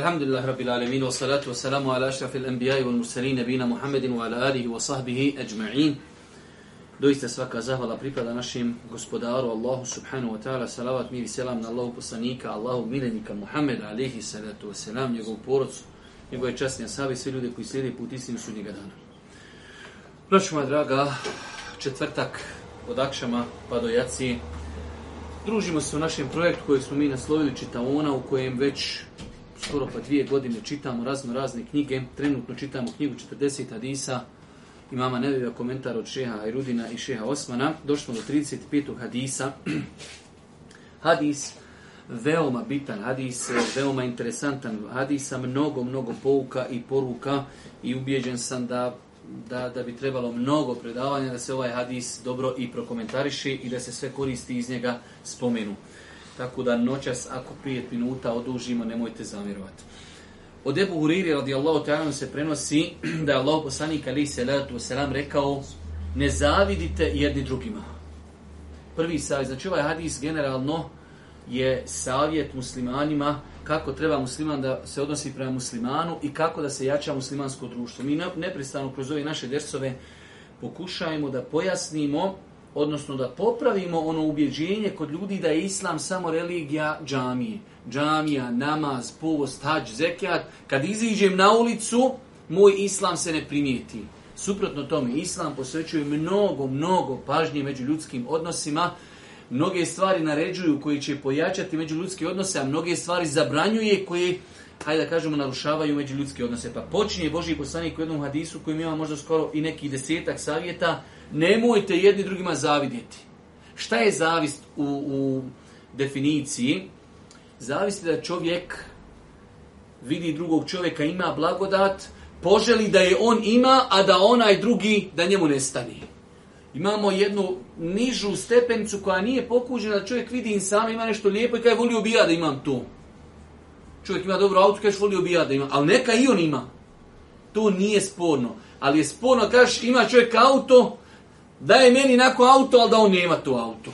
Elhamdulillah rabbil alemin, wa salatu wa salamu ala ašrafil anbijaju wa mursalin, nebina Muhammedin wa ala alihi wa sahbihi ajma'in. Doista svaka zahvala pripada našim gospodaru Allahu subhanahu wa ta'ala, salavat mir i selam na Allahu poslanika, Allahu milenika Muhammed alihi salatu wa salam, njegov porodcu, njegove časne asabe i sve ljude koji slijede put istinu su njega dana. Praću moja draga, četvrtak od Akšama pa do Jaci. Družimo se u našem projektu koji smo mi naslovili Čitaona u kojem već skoro pa dvije godine čitamo razno razne knjige, trenutno čitamo knjigu 40 hadisa, imama nevjeva komentar od šeha Ajrudina i šeha Osmana, došli smo do 35. hadisa. Hadis, veoma bitan hadis, veoma interesantan hadisa, mnogo, mnogo pouka i poruka i ubijeđen sam da Da, da bi trebalo mnogo predavanja da se ovaj hadis dobro i prokomentariši i da se sve koristi iz njega spomenu. Tako da noćas, ako 5 minuta odužimo, nemojte zamirovati. Od Ebu Huriri radijallahu ta'ala se prenosi da je Allah poslanik alaih salatu wasalam rekao ne zavidite jedni drugima. Prvi savjet, znači ovaj hadis generalno je savjet muslimanima kako treba musliman da se odnosi prema muslimanu i kako da se jača muslimansko društvo. Mi neprestano kroz ove naše dersove pokušajmo da pojasnimo odnosno da popravimo ono ubjeđenje kod ljudi da je islam samo religija džamije. Džamija, namaz, post, hađ, zekijat. Kad iziđem na ulicu, moj islam se ne primijeti. Suprotno tome, islam posvećuje mnogo, mnogo pažnje među ljudskim odnosima. Mnoge stvari naređuju koji će pojačati među ljudske odnose, a mnoge stvari zabranjuje koji, hajde da kažemo, narušavaju među ljudske odnose. Pa počinje Boži poslanik u jednom hadisu kojim ima možda skoro i neki desetak savjeta, nemojte jedni drugima zavidjeti. Šta je zavist u, u definiciji? Zavist je da čovjek vidi drugog čovjeka, ima blagodat, poželi da je on ima, a da onaj drugi da njemu nestane. Imamo jednu nižu stepenicu koja nije pokuđena, da čovjek vidi im sam, ima nešto lijepo i kaj volio bi ja da imam to. Čovjek ima dobro auto, kaj volio bi ja da imam, ali neka i on ima. To nije sporno. Ali je sporno, kažeš, ima čovjek auto, da je meni neko auto, ali da on nema to auto.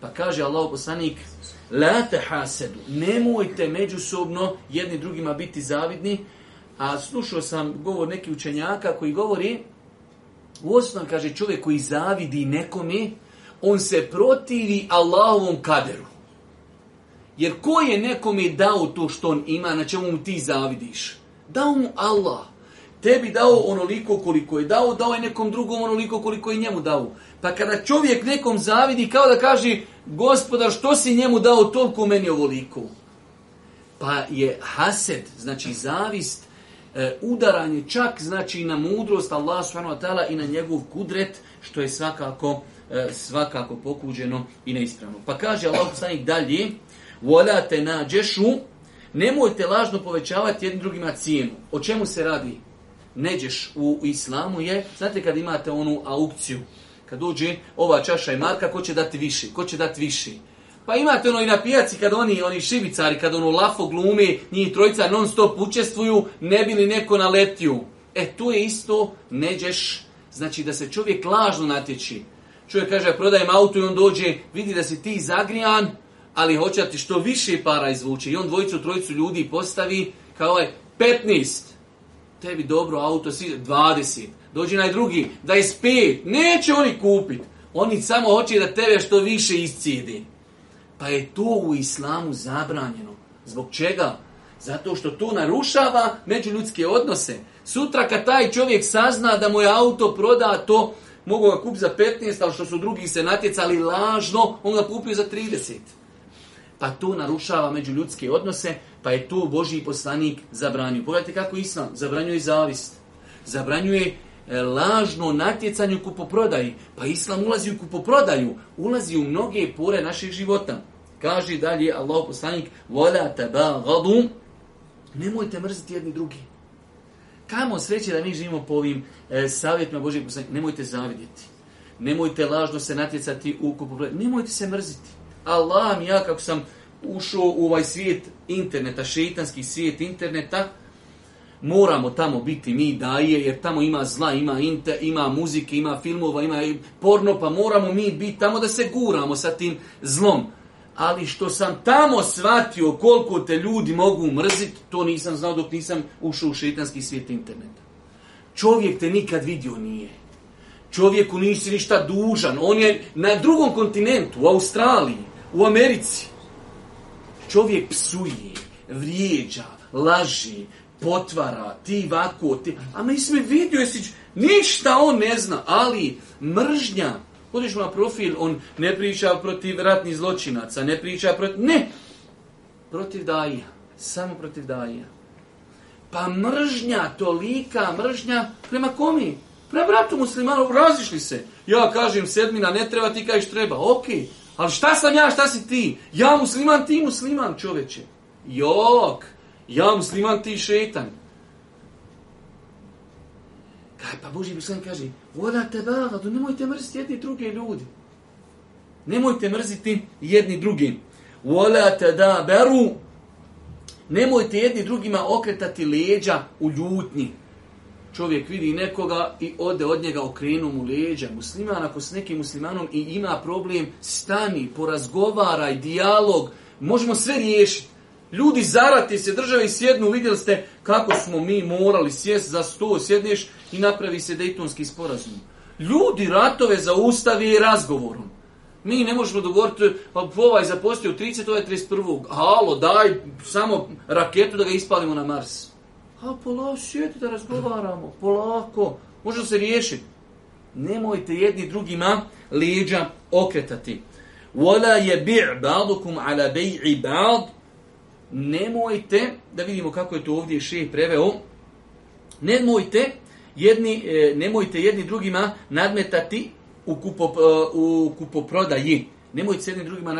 Pa kaže Allah poslanik, la te hasedu, nemojte međusobno jedni drugima biti zavidni, a slušao sam govor neki učenjaka koji govori, u osnovu kaže čovjek koji zavidi nekome, on se protivi Allahovom kaderu. Jer ko je nekome dao to što on ima, na čemu mu ti zavidiš? Dao mu Allah tebi dao onoliko koliko je dao, dao je nekom drugom onoliko koliko je njemu dao. Pa kada čovjek nekom zavidi, kao da kaže, gospodar, što si njemu dao toliko meni ovoliko? Pa je hased, znači zavist, e, udaranje čak znači na mudrost Allah subhanahu wa ta'ala i na njegov kudret, što je svakako, e, svakako pokuđeno i neispravno. Pa kaže Allah poslanik dalje, volate na džešu, nemojte lažno povećavati jednim drugima cijenu. O čemu se radi? neđeš u islamu je, znate kad imate onu aukciju, kad dođe ova čaša i marka, ko će dati više, ko će dati više. Pa imate ono i na pijaci kad oni oni šibicari, kad ono lafo glume, njih trojica non stop učestvuju, ne bi li neko naletio. E, tu je isto, neđeš, znači da se čovjek lažno natječi. Čovjek kaže, prodajem auto i on dođe, vidi da si ti zagrijan, ali hoće ti što više para izvuče. I on dvojicu, trojicu ljudi postavi kao je ovaj tebi dobro auto, si 20, dođi naj drugi, 25, neće oni kupit. Oni samo hoće da tebe što više iscijedi. Pa je to u islamu zabranjeno. Zbog čega? Zato što to narušava međuljudske odnose. Sutra kad taj čovjek sazna da mu je auto proda, to mogu ga kupiti za 15, ali što su drugi se natjecali lažno, on ga kupio za 30 pa to narušava međuljudske odnose, pa je to Božji poslanik zabranio. Pogledajte kako Islam zabranjuje zavist, zabranjuje e, lažno natjecanje u kupoprodaji, pa Islam ulazi u kupoprodaju, ulazi u mnoge pore naših života. Kaže dalje Allah poslanik, vola teba gadu, nemojte mrziti jedni drugi. Kamo sreće da mi živimo po ovim e, savjetima Božih poslanika, nemojte zavidjeti. Nemojte lažno se natjecati u kupoprodaju, nemojte se mrziti. Allah mi ja kako sam ušao u ovaj svijet interneta, šeitanski svijet interneta, moramo tamo biti mi daje, jer tamo ima zla, ima inte, ima muzike, ima filmova, ima porno, pa moramo mi biti tamo da se guramo sa tim zlom. Ali što sam tamo shvatio koliko te ljudi mogu mrziti, to nisam znao dok nisam ušao u šeitanski svijet interneta. Čovjek te nikad vidio nije. Čovjeku nisi ništa dužan. On je na drugom kontinentu, u Australiji u Americi. Čovjek psuje, vrijeđa, laži, potvara, ti vako, ti... A mi smo vidio, jesi... Ništa on ne zna, ali mržnja. Odiš mu na profil, on ne priča protiv ratnih zločinaca, ne priča protiv... Ne! Protiv daja. Samo protiv daja. Pa mržnja, tolika mržnja, prema komi? Prema bratu muslimanu, različni se. Ja kažem sedmina, ne treba, ti kažeš treba. Okej. Okay. Ali šta sam ja, šta si ti? Ja musliman, ti musliman, čoveče. Jok, ja musliman, ti šetan. Kaj, pa Boži poslanik kaže, voda te bada, tu nemojte mrziti jedni druge ljudi. Nemojte mrziti jedni drugim. Vole te da beru, nemojte jedni drugima okretati leđa u ljutnji čovjek vidi nekoga i ode od njega okrenu mu leđa. Musliman ako s nekim muslimanom i ima problem, stani, porazgovaraj, dijalog, možemo sve riješiti. Ljudi zarati se, države i sjednu, vidjeli ste kako smo mi morali sjest za sto, sjedneš i napravi se dejtonski sporazum. Ljudi ratove zaustavi razgovorom. Mi ne možemo dogovoriti, pa ovaj zapostio 30, ovaj 31. Halo, daj samo raketu da ga ispalimo na Marsu. A polako, sjeti da razgovaramo, polako, može se riješiti. Nemojte jedni drugima leđa okretati. Wala je bi' ba'dukum ala bi'i ba'd. Nemojte, da vidimo kako je to ovdje še preveo, nemojte jedni, e, nemojte jedni drugima nadmetati u, kupop, e, u kupoprodaji. Nemojte se jednim drugima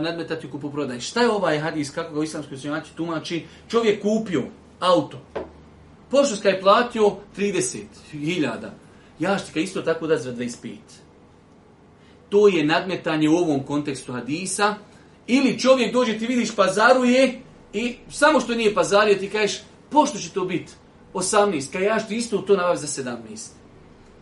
nadmetati u kupoprodaj. Šta je ovaj hadis, kako ga u islamskoj sunjači tumači? Čovjek kupio, auto. Poštarska je platio 30.000. Jaštika isto tako da za 25. To je nadmetanje u ovom kontekstu Hadisa. Ili čovjek dođe, ti vidiš, pazaruje i samo što nije pazario, ti kažeš, pošto će to biti? 18. Kaj ja što isto to nabavim za 17.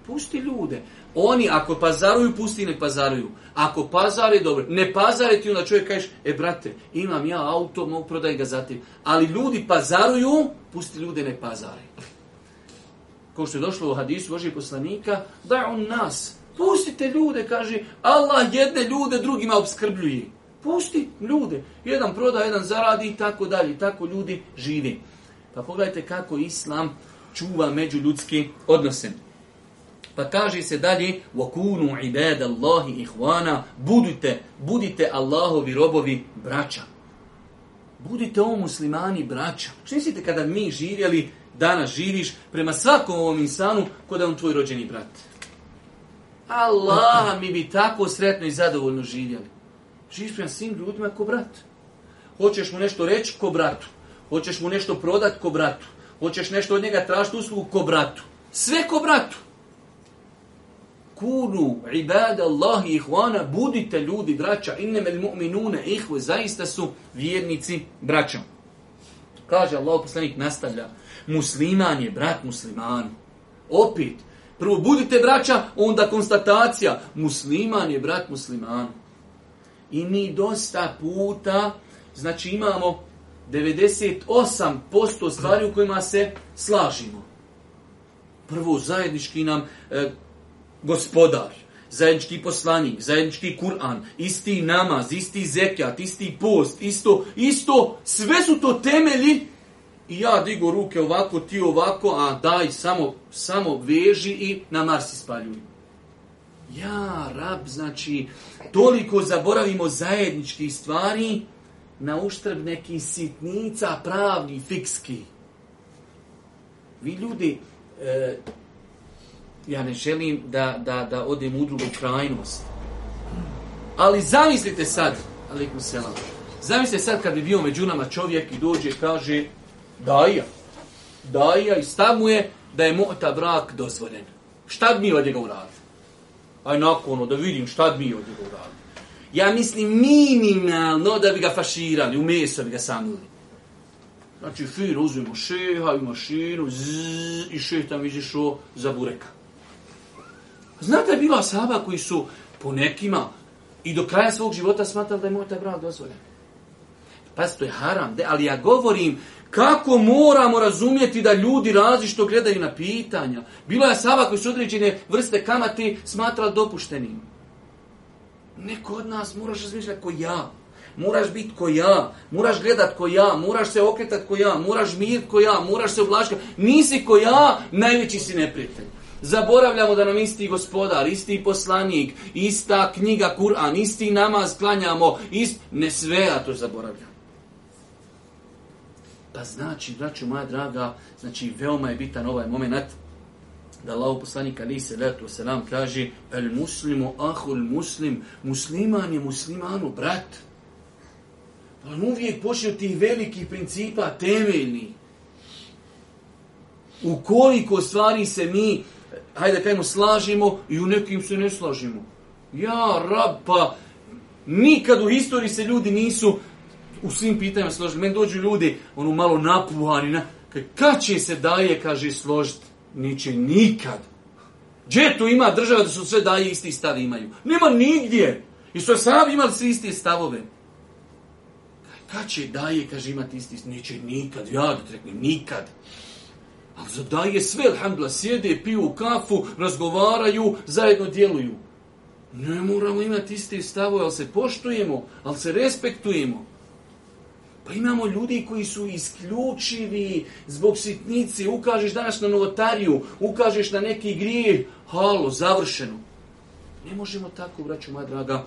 Pusti ljude. Oni ako pazaruju, pusti ne pazaruju. Ako pazare, dobro. Ne pazare ti onda čovjek kažeš, e brate, imam ja auto, mogu prodaj ga za tim. Ali ljudi pazaruju, pusti ljude ne pazare. Ko što je došlo u hadisu Božih poslanika, da on nas. Pustite ljude, kaže, Allah jedne ljude drugima obskrbljuje. Pusti ljude. Jedan proda, jedan zaradi i tako dalje. Tako ljudi živi. Pa pogledajte kako Islam čuva među ljudske odnose. Pa kaže se dalje, وَكُونُوا عِبَادَ اللَّهِ إِخْوَانَا Budite, budite Allahovi robovi braća. Budite o muslimani braća. Čistite kada mi živjeli, danas živiš prema svakom ovom insanu kod on tvoj rođeni brat. Allah, mi bi tako sretno i zadovoljno živjeli. Živiš prema svim ljudima ko brat. Hoćeš mu nešto reći ko bratu. Hoćeš mu nešto prodat ko bratu. Hoćeš nešto od njega tražiti uslugu ko bratu. Sve ko bratu kunu ibad Allahi ihvana, budite ljudi, braća, innem el mu'minune ihve, zaista su vjernici, braća. Kaže Allah poslanik, nastavlja, musliman je brat musliman. Opet, prvo budite braća, onda konstatacija, musliman je brat musliman. I mi dosta puta, znači imamo 98% stvari u kojima se slažimo. Prvo, zajednički nam, e, gospodar, zajednički poslanik, zajednički Kur'an, isti namaz, isti zekjat, isti post, isto, isto, sve su to temelji. I ja digo ruke ovako, ti ovako, a daj, samo, samo veži i na Mars ispaljuj. Ja, rab, znači, toliko zaboravimo zajednički stvari na uštrb nekih sitnica pravni, fikski. Vi ljudi, e, ja ne želim da, da, da odem u drugu krajnost. Ali zamislite sad, alaikum selam, zamislite sad kad bi bio među nama čovjek i dođe i kaže daja, daja i stavuje da je mota brak dozvoljen. Šta bi mi od njega uradili? Aj nakon, da vidim šta bi mi od njega uradili. Ja mislim minimalno da bi ga faširali, u meso bi ga samili. Znači, fir, uzmimo šeha i mašinu, zzz, i šeha tam iziš za bureka. Znate je bilo asaba koji su po nekima i do kraja svog života smatrali da je moj taj brak dozvoljen. Pa to je haram, de, ali ja govorim kako moramo razumjeti da ljudi različito gledaju na pitanja. Bilo je asaba koji su određene vrste kamati smatrali dopuštenim. Neko od nas moraš razmišljati ko ja. Moraš biti ko ja, moraš gledat ko ja, moraš se okretat ko ja, moraš mir ko ja, moraš se oblaškat. Nisi ko ja, najveći si neprijatelj zaboravljamo da nam isti gospodar, isti poslanik, ista knjiga Kur'an, isti namaz klanjamo, ist... ne sve ja to zaboravljamo. Pa znači, braću moja draga, znači veoma je bitan ovaj moment da Allah poslanik Ali se letu se nam kaže el muslimu ahul muslim, musliman je muslimanu brat. Pa on uvijek počne od tih velikih principa temeljni. Ukoliko stvari se mi hajde kajmo, slažimo i u nekim se ne slažimo. Ja, rapa, nikad u historiji se ljudi nisu u svim pitanjima složili. Meni dođu ljudi, ono malo napuhani, na, kad će se daje, kaže, složiti? Niće nikad. Gdje to ima država da su sve daje isti stav imaju? Nema nigdje. I su sami imali svi isti stavove. Kad će daje, kaže, imati isti stav? Neće nikad. Ja da treknem, nikad. Nikad. Ali daje sve, alhamdula, sjede, piju kafu, razgovaraju, zajedno djeluju. Ne moramo imati iste stavo, ali se poštujemo, ali se respektujemo. Pa imamo ljudi koji su isključivi zbog sitnici, ukažeš danas na novotariju, ukažeš na neki grijeh, halo, završeno. Ne možemo tako, braću moja draga,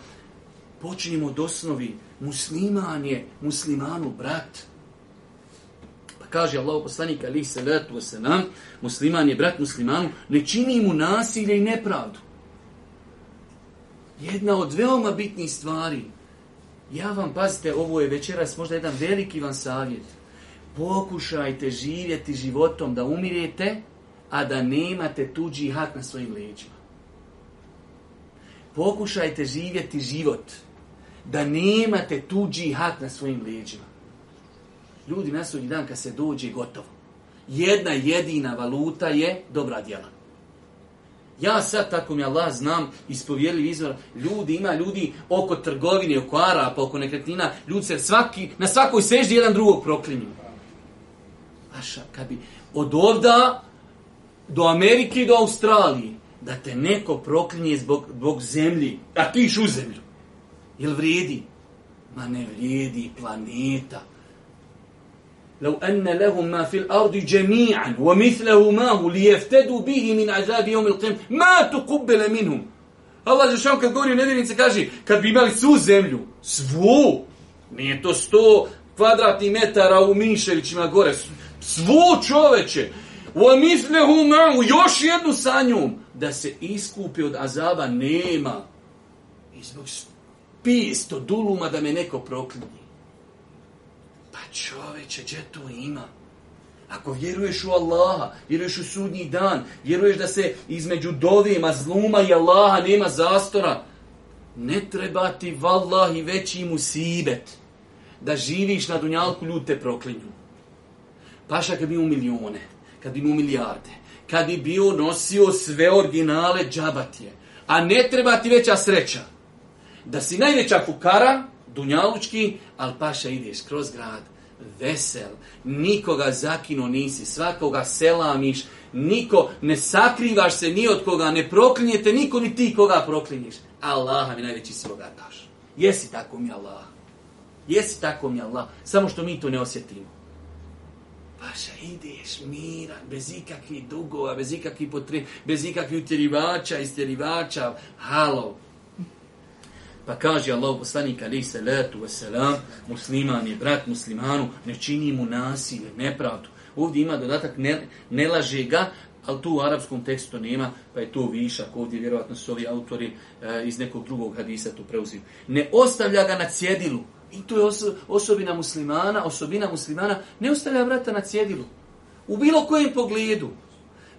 počinjemo od osnovi, musliman je muslimanu brat. Muslimanu brat. Pa kaže Allah poslanik ali se letu se nam, musliman je brat muslimanu, ne čini mu nasilje i nepravdu. Jedna od veoma bitnih stvari. Ja vam, pazite, ovo je večeras možda jedan veliki vam savjet. Pokušajte živjeti životom da umirete, a da nemate tuđi hak na svojim leđima. Pokušajte živjeti život da nemate tuđi hak na svojim leđima ljudi na sudnji dan kad se dođe gotovo. Jedna jedina valuta je dobra djela. Ja sad, tako mi Allah znam, ispovjerili izvor, ljudi, ima ljudi oko trgovine, oko Arapa, oko nekretnina, ljudi se svaki, na svakoj seždi jedan drugog proklinju. Aša, kad bi od ovda do Amerike i do Australije, da te neko proklinje zbog, zbog zemlji, a ti iš u zemlju, jel vrijedi? Ma ne vrijedi, planeta. لو أن لهم ما في الأرض جميعا ومثله ما هو ليفتدوا به من عذاب يوم القيامة ما تقبل منهم Allah je kad govori nevjernice kaže kad bi imali svu zemlju svu nije to 100 kvadratnih metara u Minševićima gore svu čoveče wa mislehu ma još jednu sa njom da se iskupi od azaba nema izbog pisto duluma da me neko proklinje čoveče, gdje to ima? Ako vjeruješ u Allaha, vjeruješ u sudnji dan, vjeruješ da se između dovima, zluma i Allaha nema zastora, ne treba ti vallahi veći mu sibet da živiš na dunjalku ljud te proklinju. Paša kad bi u milijone, kad bi u milijarde, kad bi bio nosio sve originale džabatje, a ne treba ti veća sreća da si najveća fukara, dunjalučki, ali paša ideš kroz grad, vesel. Nikoga zakino nisi, svakoga selamiš, niko ne sakrivaš se ni od koga, ne proklinjete niko ni ti koga proklinješ. Allaha mi najveći si bogataš. Jesi tako mi Allah. Jesi tako mi Allah. Samo što mi to ne osjetimo. Paša, ideš miran, bez ikakvih dugova, bez ikakvih potreba, bez ikakvih utjerivača, istjerivača. Halo. Halo. Pa kaže Allah poslanik alaih salatu wasalam, musliman je brat muslimanu, ne čini mu nasilje, nepravdu. Ovdje ima dodatak, ne, ne laže ga, ali tu u arapskom tekstu nema, pa je to višak. Ovdje vjerovatno su ovi autori e, iz nekog drugog hadisa to preuzili. Ne ostavlja ga na cjedilu. I to je osobina muslimana, osobina muslimana. Ne ostavlja brata na cjedilu. U bilo kojem pogledu,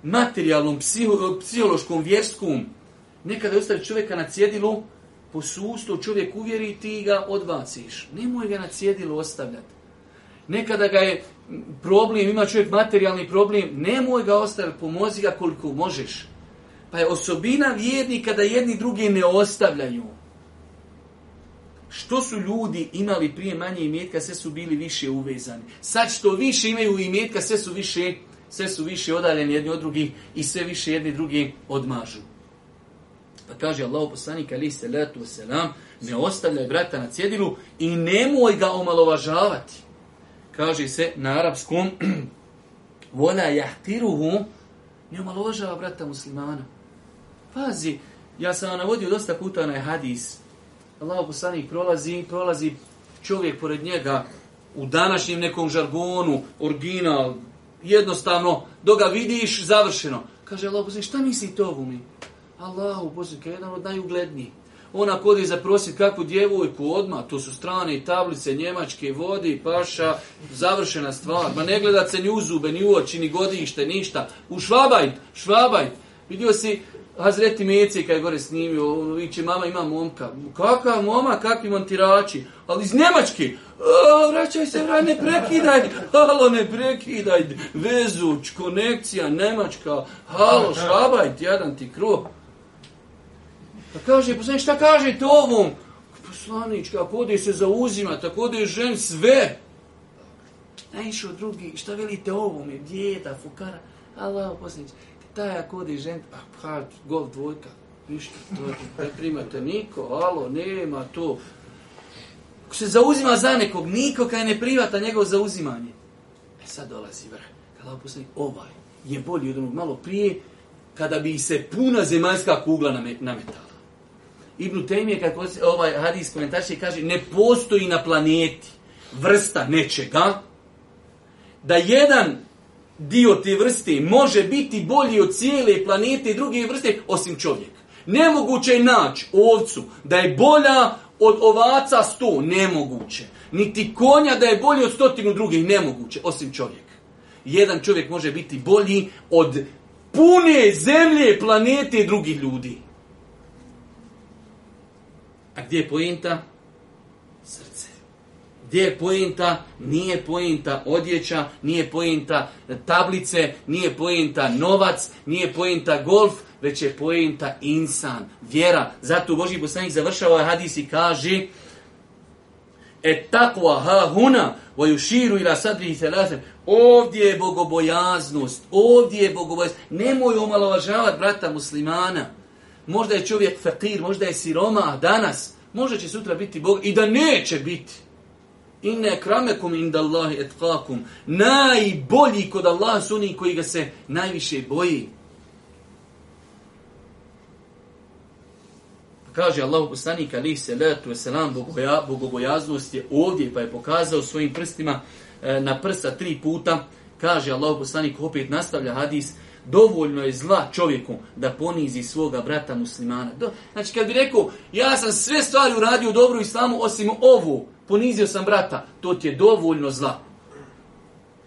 materijalnom, psiho, psihološkom, vjerskom, nekada je ostavlja čovjeka na cjedilu, posustu čovjek uvjeri ti ga odvaciš. Nemoj ga na cjedilu ostavljati. Nekada ga je problem, ima čovjek materijalni problem, nemoj ga ostaviti, pomozi ga koliko možeš. Pa je osobina vjernika da jedni drugi ne ostavljaju. Što su ljudi imali prije manje imetka, sve su bili više uvezani. Sad što više imaju imetka, sve su više, sve su više odaljeni jedni od drugih i sve više jedni drugi odmažu. Pa kaže Allah poslanik ali se letu selam, ne ostavljaj brata na cjedilu i nemoj ga omalovažavati. Kaže se na arapskom vola jahtiruhu ne omalovažava brata muslimana. Pazi, ja sam navodio dosta puta onaj hadis. Allah poslanik prolazi, prolazi čovjek pored njega u današnjem nekom žargonu, original, jednostavno, dok ga vidiš, završeno. Kaže Allah poslanik, šta misli to ovu mi? Allahu posljednika, jedan od najuglednijih. Ona kodi za prosit kakvu djevojku odma, to su strane i tablice, njemačke, vodi, paša, završena stvar. Ma ne gleda se ni u zube, ni u oči, ni godište, ništa. U švabajt, švabajt. Vidio si Hazreti Mece kada je gore snimio, viće mama ima momka. Kakva moma, kakvi montirači, ali iz njemačke. O, vraćaj se, vraj, ne prekidaj, halo, ne prekidaj, vezuć, konekcija, njemačka, halo, švabajt, jadan ti kruh. Pa kaže, poslanič, šta kaže to ovom? Poslanič, kako ode se zauzima, tako ode žen sve. Najšao drugi, šta velite ovom? Djeda, fukara. Allah, poslanič, taj ako ode žen, pa, pa gol dvojka. Ništa, to ne primate niko, alo, nema to. Ako se zauzima za nekog, niko kaj ne privata njegov zauzimanje. E sad dolazi vrh. Kada poslani, ovaj je bolji od onog malo prije, kada bi se puna zemaljska kugla nametala. Ibnu Tejmije, kako se ovaj hadis komentarče, kaže, ne postoji na planeti vrsta nečega, da jedan dio te vrste može biti bolji od cijele planete i druge vrste, osim čovjeka. Nemoguće je naći ovcu da je bolja od ovaca sto, nemoguće. Niti konja da je bolji od stotinu drugih, nemoguće, osim čovjeka. Jedan čovjek može biti bolji od pune zemlje, planete i drugih ljudi. A gdje je pojenta? Srce. Gdje je pojenta? Nije pojenta odjeća, nije pojenta tablice, nije pojenta novac, nije pojenta golf, već je pojenta insan, vjera. Zato Boži poslanik završava ovaj hadis i kaže E takva ha huna voju širu ila sadrihi selasem. Ovdje je bogobojaznost, ovdje je bogobojaznost. Nemoj omalovažavati brata muslimana možda je čovjek fakir, možda je siroma danas, možda će sutra biti Bog i da neće biti. Inne kramekum inda Allahi etkakum. Najbolji kod Allaha su oni koji ga se najviše boji. Pa kaže Allah poslanik ali se letu selam bogoja bogobojaznost je ovdje pa je pokazao svojim prstima e, na prsa tri puta kaže Allah poslanik opet nastavlja hadis e, dovoljno je zla čovjeku da ponizi svoga brata muslimana. Do, znači, kad bi rekao, ja sam sve stvari uradio dobro islamu, osim ovo, ponizio sam brata, to ti je dovoljno zla.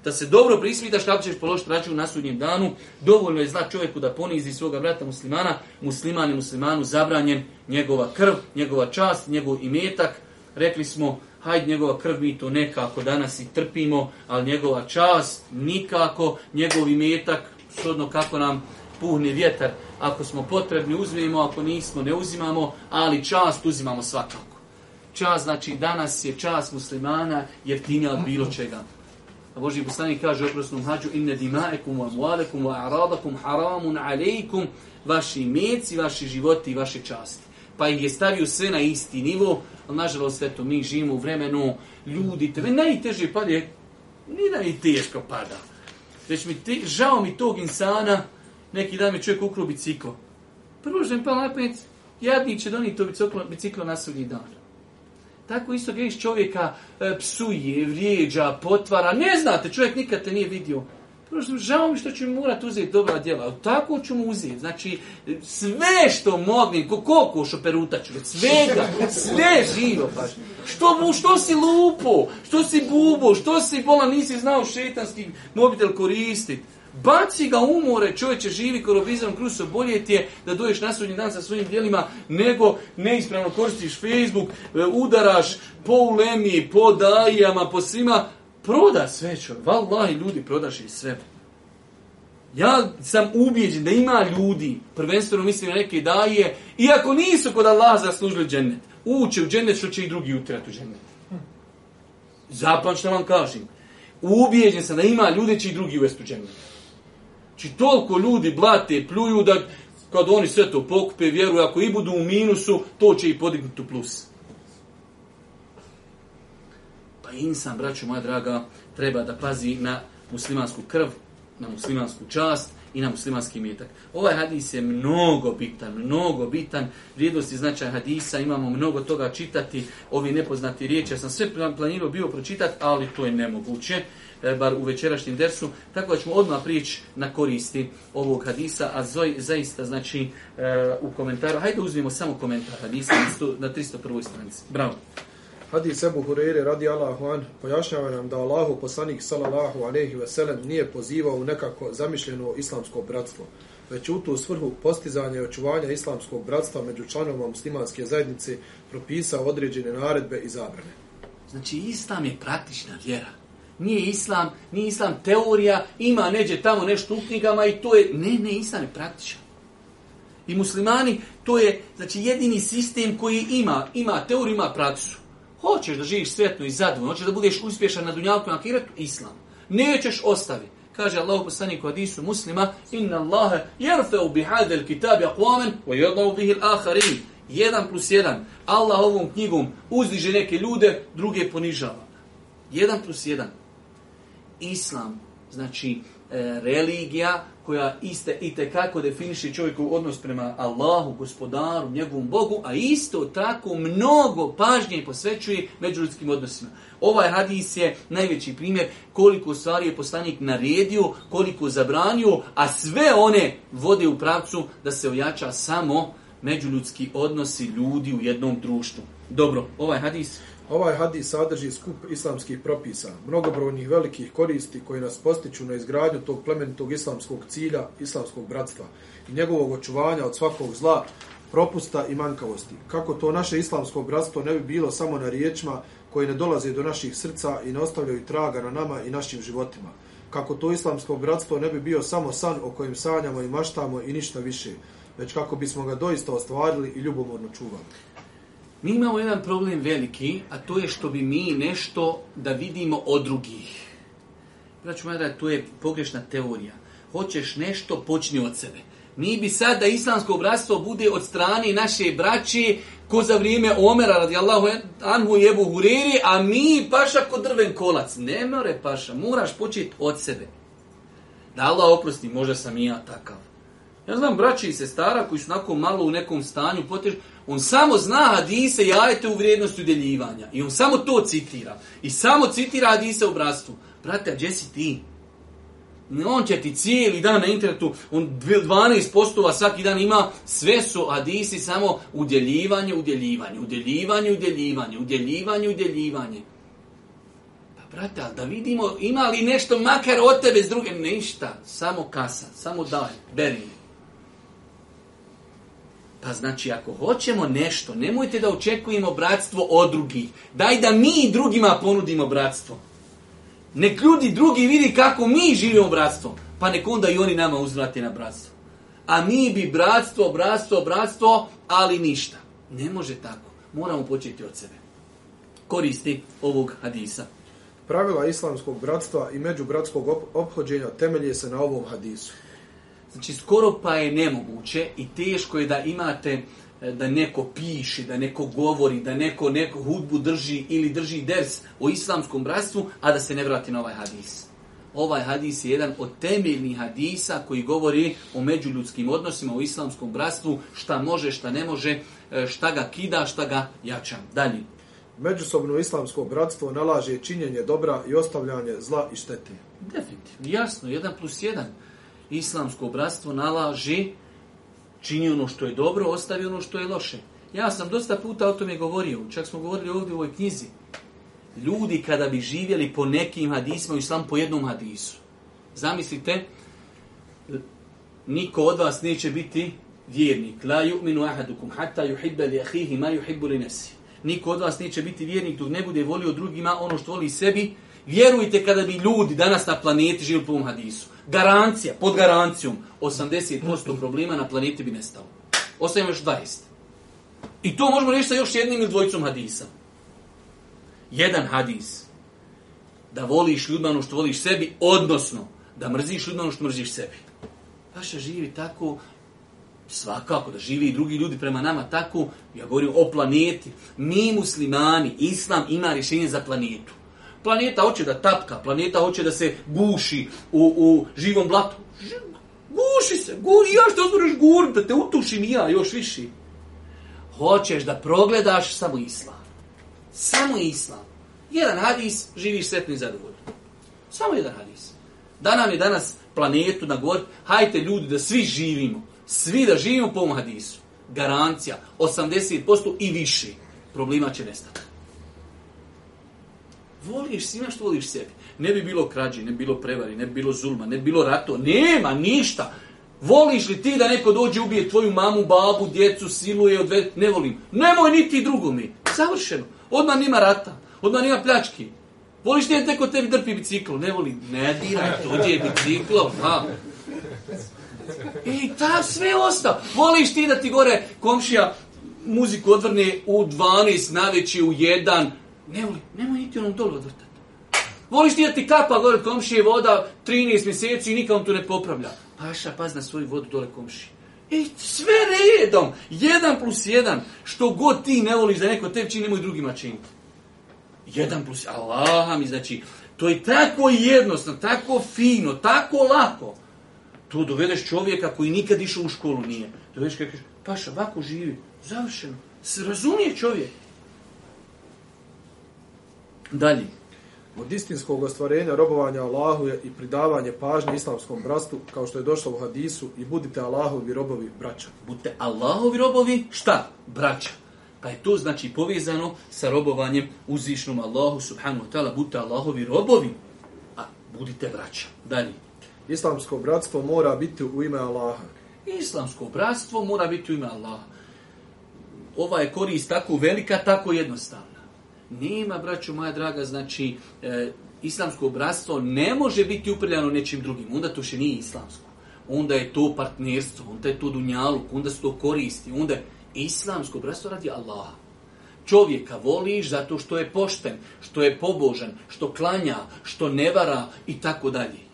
Da se dobro prismitaš kako ćeš položiti račun na sudnjem danu, dovoljno je zla čovjeku da ponizi svoga brata muslimana, musliman je muslimanu zabranjen njegova krv, njegova čast, njegov imetak. Rekli smo, hajde njegova krv, mi to nekako danas i trpimo, ali njegova čast nikako, njegov imetak, shodno kako nam puhne vjetar. Ako smo potrebni, uzmemo, ako nismo, ne uzimamo, ali čast uzimamo svakako. Čast znači danas je čast muslimana, jer ti nije bilo čega. A Boži poslanik kaže u oprosnom hađu, inne dimaekum wa mualekum wa aradakum haramun alejkum, vaši imeci, vaši životi i vaše časti. Pa ih je stavio sve na isti nivo, ali nažalost sve to mi živimo u vremenu, ljudi, tebe najteže pade, ni da ni teško pada. Već mi te, žao mi tog insana, neki dan mi čovjek ukruo biciklo. Prvo što mi pao napet, jadni će doniti to biciklo, biciklo na svog dan. Tako isto greš čovjeka e, psuje, vrijeđa, potvara. Ne znate, čovjek nikad te nije vidio. Ono žao mi što ću mi morat uzeti dobra djela, ali tako ću mu uzeti. Znači, sve što mogu, koliko ko šoperuta ću, svega, sve živo, baš. Što, što si lupo, što si bubo, što si bolan, nisi znao šetanski mobitel koristiti. Baci ga u more, čovječe, živi korobizam, kruso, bolje ti je da doješ na sudnji dan sa svojim dijelima, nego neispravno koristiš Facebook, e, udaraš po ulemi, po dajama, po svima, proda sve čovjek. Valahi ljudi prodaš i sve. Ja sam ubijeđen da ima ljudi, prvenstveno mislim na neke daje, iako nisu kod Allaha zaslužili džennet, uće u džennet što će i drugi utrati u džennet. Zapam što vam kažem. Ubijeđen sam da ima ljudi će i drugi uvesti u džennet. Či toliko ljudi blate, pljuju da kad oni sve to pokupe, vjeruju, ako i budu u minusu, to će i podignuti u plusu. Pa insan, braćo moja draga, treba da pazi na muslimansku krv, na muslimansku čast i na muslimanski metak. Ovaj hadis je mnogo bitan, mnogo bitan. Vrijednost i značaj hadisa, imamo mnogo toga čitati. Ovi nepoznati riječi, ja sam sve planirao bio pročitati, ali to je nemoguće e, bar u večerašnjem dersu, tako da ćemo odmah prići na koristi ovog hadisa, a zoj, zaista, znači, e, u komentaru, hajde uzmimo samo komentar hadisa na 301. stranici. Bravo. Hadis Ebu Hureyre radi Allahu an, pojašnjava nam da Allahu poslanik sallallahu alaihi veselem nije pozivao u nekako zamišljeno islamsko bratstvo, već u tu svrhu postizanja i očuvanja islamskog bratstva među članovima muslimanske zajednice propisao određene naredbe i zabrane. Znači, islam je praktična vjera. Nije islam, nije islam teorija, ima neđe tamo nešto u knjigama i to je... Ne, ne, islam je praktičan. I muslimani, to je znači, jedini sistem koji ima, ima teoriju, ima praticu. Hoćeš da živiš sretno i zadovoljno, hoćeš da budeš uspješan na dunjalku na kiretu, islam. Nećeš ostavi. Kaže Allah u poslaniku Adisu muslima, inna Allahe jerfeu bihadel kitabi akvamen, wa jednau bihil aharin. Jedan plus jedan. Allah ovom knjigom uzdiže neke ljude, druge ponižava. Jedan plus jedan. Islam, znači e, religija, religija, koja iste i te kako definiše čovjekov odnos prema Allahu, gospodaru, njegovom Bogu, a isto tako mnogo pažnje posvećuje međuljudskim odnosima. Ovaj hadis je najveći primjer koliko stvari je poslanik naredio, koliko zabranio, a sve one vode u pravcu da se ojača samo međuljudski odnosi ljudi u jednom društvu. Dobro, ovaj hadis... Ovaj hadis sadrži skup islamskih propisa, mnogobrojnih velikih koristi koji nas postiču na izgradnju tog plemenitog islamskog cilja, islamskog bratstva i njegovog očuvanja od svakog zla, propusta i manjkavosti. Kako to naše islamsko bratstvo ne bi bilo samo na riječima koje ne dolaze do naših srca i ne ostavljaju traga na nama i našim životima. Kako to islamsko bratstvo ne bi bio samo san o kojem sanjamo i maštamo i ništa više, već kako bismo ga doista ostvarili i ljubomorno čuvali. Mi imamo jedan problem veliki, a to je što bi mi nešto da vidimo od drugih. Braću moja to je pogrešna teorija. Hoćeš nešto, počni od sebe. Mi bi sad da islamsko obrazstvo bude od strane naše braće ko za vrijeme Omera radijallahu anhu jebu huriri, a mi paša ko drven kolac. Ne more paša, moraš početi od sebe. Da Allah oprosti, možda sam i ja takav. Ja znam braći i sestara koji su nakon malo u nekom stanju potežu, On samo zna hadise jajete u vrijednosti udjeljivanja. I on samo to citira. I samo citira hadise u bratstvu. Brate, a gdje si ti? On će ti cijeli dan na internetu, on 12 postova svaki dan ima, sve su hadisi samo udjeljivanje, udjeljivanje, udjeljivanje, udjeljivanje, udjeljivanje, udjeljivanje. Pa brate, ali da vidimo ima li nešto makar od tebe s druge, ništa, samo kasa, samo daj, beri mi. Pa znači, ako hoćemo nešto, nemojte da očekujemo bratstvo od drugih. Daj da mi drugima ponudimo bratstvo. Nek ljudi drugi vidi kako mi živimo bratstvo. Pa nek onda i oni nama uzvrate na bratstvo. A mi bi bratstvo, bratstvo, bratstvo, ali ništa. Ne može tako. Moramo početi od sebe. Koristi ovog hadisa. Pravila islamskog bratstva i međubratskog ophođenja temelje se na ovom hadisu. Znači, skoro pa je nemoguće i teško je da imate e, da neko piši, da neko govori, da neko, neko hudbu drži ili drži ders o islamskom bratstvu, a da se ne vrati na ovaj hadis. Ovaj hadis je jedan od temeljnih hadisa koji govori o međuljudskim odnosima, o islamskom bratstvu, šta može, šta ne može, e, šta ga kida, šta ga jača. Dalje. Međusobno islamsko bratstvo nalaže činjenje dobra i ostavljanje zla i štete. Definitivno, jasno, jedan plus jedan islamsko bratstvo nalaže čini ono što je dobro, ostavi ono što je loše. Ja sam dosta puta o tome govorio, čak smo govorili ovdje u ovoj knjizi. Ljudi kada bi živjeli po nekim hadisima, u islam po jednom hadisu. Zamislite, niko od vas neće biti vjernik. La yu'minu ahadukum hatta yuhibba li akhihi ma yuhibbu li nafsihi. Niko od vas neće biti vjernik dok ne bude volio drugima ono što voli sebi, Vjerujte kada bi ljudi danas na planeti živjeli po ovom hadisu. Garancija, pod garancijom, 80% problema na planeti bi nestalo. Ostavimo još 20. I to možemo riješiti sa još jednim ili dvojicom hadisa. Jedan hadis. Da voliš ljudima ono što voliš sebi, odnosno da mrziš ljudima ono što mrziš sebi. Vaša živi tako, svakako da živi i drugi ljudi prema nama tako, ja govorim o planeti. Mi muslimani, islam ima rješenje za planetu. Planeta hoće da tapka, planeta hoće da se guši u, u živom blatu. Guši se, guši, još te otvoriš gur, da te utušim i ja još viši. Hoćeš da progledaš samo islam. Samo islam. Jedan hadis, živiš sretno i zadovoljno. Samo jedan hadis. Da nam je danas planetu na gor, hajte ljudi da svi živimo. Svi da živimo po ovom hadisu. Garancija, 80% i više problema će nestati. Voliš si što voliš sebi. Ne bi bilo krađe, ne bi bilo prevari, ne bi bilo zulma, ne bi bilo rato, nema ništa. Voliš li ti da neko dođe ubije tvoju mamu, babu, djecu, siluje, odve... ne volim. Nemoj ni ti drugome. Završeno. Odmah nima rata, odmah nima pljački. Voliš li neko tebi drpi biciklo? Ne volim. Ne diraj, dođe biciklo. Ha. I ta sve ostao. Voliš ti da ti gore komšija muziku odvrne u 12, naveće u 1, ne voli, nemoj niti onom dolu odvrtati. Voliš ti da ti kapa gore komši je voda 13 mjeseci i nikam tu ne popravlja. Paša, paz na svoju vodu dole komši. I sve redom, jedan plus jedan, što god ti ne voliš da neko te čini, nemoj drugima činiti. Jedan plus, Allah mi znači, to je tako jednostavno, tako fino, tako lako. To dovedeš čovjeka koji nikad išao u školu nije. Dovedeš kada kažeš, paša, ovako živi, završeno. Se razumije čovjek. Dalje, od istinskog ostvarenja robovanja Allahu i pridavanje pažnje islamskom brastu, kao što je došlo u hadisu, i budite Allahovi robovi braća. Budite Allahovi robovi šta? Braća. Pa je to znači povezano sa robovanjem uzvišnom Allahu subhanahu wa ta'ala. Budite Allahovi robovi, a budite braća. Dalje. Islamsko bratstvo mora biti u ime Allaha. Islamsko bratstvo mora biti u ime Allaha. Ova je korist tako velika, tako jednostavna. Nema, braću moja draga, znači, e, islamsko obrazstvo ne može biti upriljano nečim drugim. Onda to še nije islamsko. Onda je to partnerstvo, onda je to dunjaluk, onda se to koristi. Onda je islamsko obrazstvo radi Allaha. Čovjeka voliš zato što je pošten, što je pobožan, što klanja, što ne vara i tako dalje.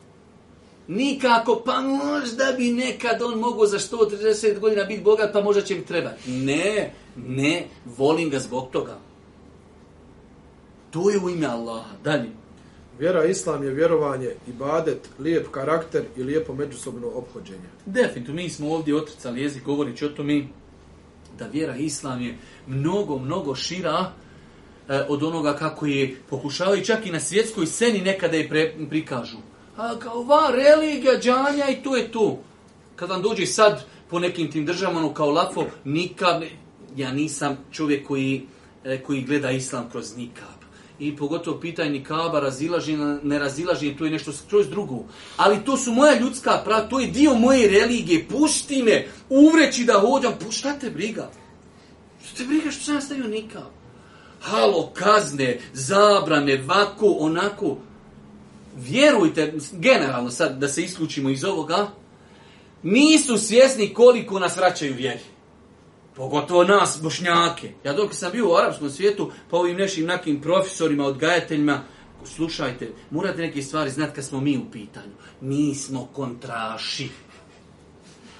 Nikako, pa možda bi nekad on mogo za 130 godina biti bogat, pa možda će mi trebati. Ne, ne, volim ga zbog toga to je u ime Allaha. Dalje. Vjera Islam je vjerovanje, ibadet, lijep karakter i lijepo međusobno obhođenje. Definitivno, mi smo ovdje otricali jezik govorići o tome da vjera Islam je mnogo, mnogo šira e, od onoga kako je pokušavaju čak i na svjetskoj sceni nekada je pre, prikažu. A kao va, religija, džanja i to je to. Kad vam dođe sad po nekim tim državama, ono kao lafo, nikad, ja nisam čovjek koji, e, koji gleda Islam kroz nikad i pogotovo pitanje nikaba razilaži, ne razilaži, to je nešto skroz drugo. Ali to su moja ljudska prava, to je dio moje religije, pušti me, uvreći da hodam, pu, šta te briga? Šta te briga što sam stavio nikab? Halo, kazne, zabrane, vako, onako. Vjerujte, generalno sad, da se isključimo iz ovoga, nisu svjesni koliko nas vraćaju vjeri. Pogotovo nas, bošnjake. Ja dok sam bio u arapskom svijetu, pa ovim nešim nakim profesorima, odgajateljima, slušajte, morate neke stvari znati kad smo mi u pitanju. Mi smo kontraši.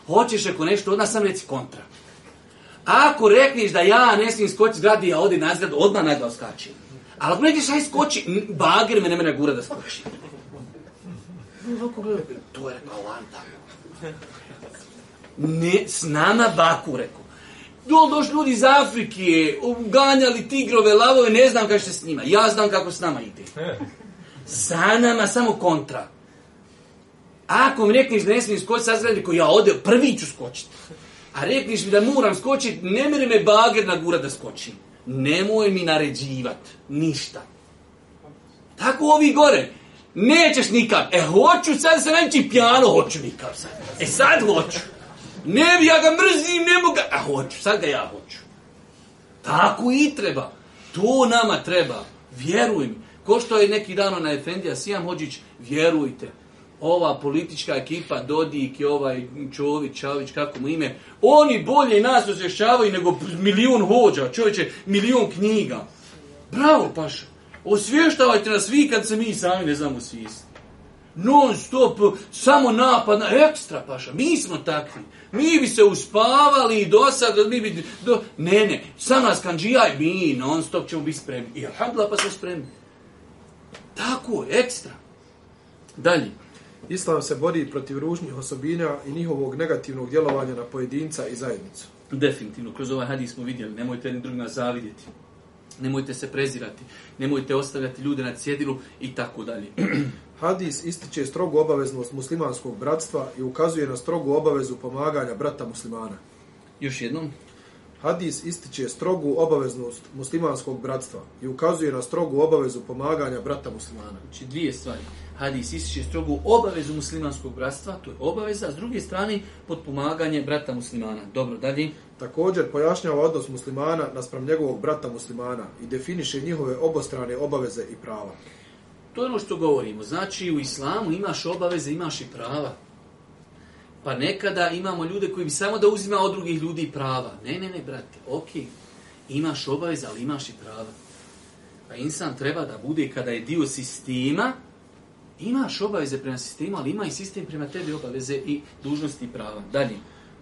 Hoćeš ako nešto od nas sam reci kontra. Ako rekneš da ja ne smijem skoči zgradi, ja odi na zgradu, odmah na glas skačem. Ali ako nećeš aj skoči, bager me ne mene gura da skoči. To je rekao, lan tako. Ne, s nama baku, rekao. Dol došli ljudi iz Afrike, uganjali um, tigrove, lavove, ne znam kako se s njima. Ja znam kako s nama ide. Eh. Za nama samo kontra. Ako mi rekneš da ne smijem skočiti, sad zgradi ja ode, prvi ću skočiti. A rekneš mi da moram skočiti, ne mire me bager na gura da skočim. Nemoj mi naređivat ništa. Tako ovi gore. Nećeš nikad. E, hoću sad da se najveći pjano, hoću nikad sad. E, sad hoću. Ne, ja ga mrzim, ne mogu ga... A hoću, sad ga ja hoću. Tako i treba. To nama treba. Vjeruj mi. Ko što je neki dan na Efendija Sijam Hođić, vjerujte. Ova politička ekipa, Dodik i ovaj Čović, Čavić, kako mu ime, oni bolje nas osješćavaju nego milijun hođa, čovječe, milijun knjiga. Bravo, paša. Osvještavajte nas vi kad se mi sami ne znamo svijesti. Non stop, samo napad, ekstra paša, mi smo takvi. Mi bi se uspavali do sad, mi bi, do, ne, ne, sa nas kanđijaj, mi non stop ćemo biti spremni. I alhamdula pa smo spremni. Tako, ekstra. Dalje. Islam se bori protiv ružnih osobina i njihovog negativnog djelovanja na pojedinca i zajednicu. Definitivno, kroz ovaj hadis smo vidjeli, nemojte jedni drugima zavidjeti nemojte se prezirati, nemojte ostavljati ljude na cjedilu i tako dalje. Hadis ističe strogu obaveznost muslimanskog bratstva i ukazuje na strogu obavezu pomaganja brata muslimana. Još jednom. Hadis ističe strogu obaveznost muslimanskog bratstva i ukazuje na strogu obavezu pomaganja brata muslimana. Znači dvije stvari. Hadis ističe strogu obavezu muslimanskog bratstva, to je obaveza, a s druge strane pod pomaganje brata muslimana. Dobro, dalje. Također pojašnjava odnos muslimana naspram njegovog brata muslimana i definiše njihove obostrane obaveze i prava. To je ono što govorimo. Znači u islamu imaš obaveze, imaš i prava. Pa nekada imamo ljude koji bi samo da uzima od drugih ljudi prava. Ne, ne, ne, brate, okej. Okay. Imaš obaveza, ali imaš i prava. Pa insan treba da bude kada je dio sistema, imaš obaveze prema sistemu, ali ima i sistem prema tebi obaveze i dužnosti i prava. Dalje.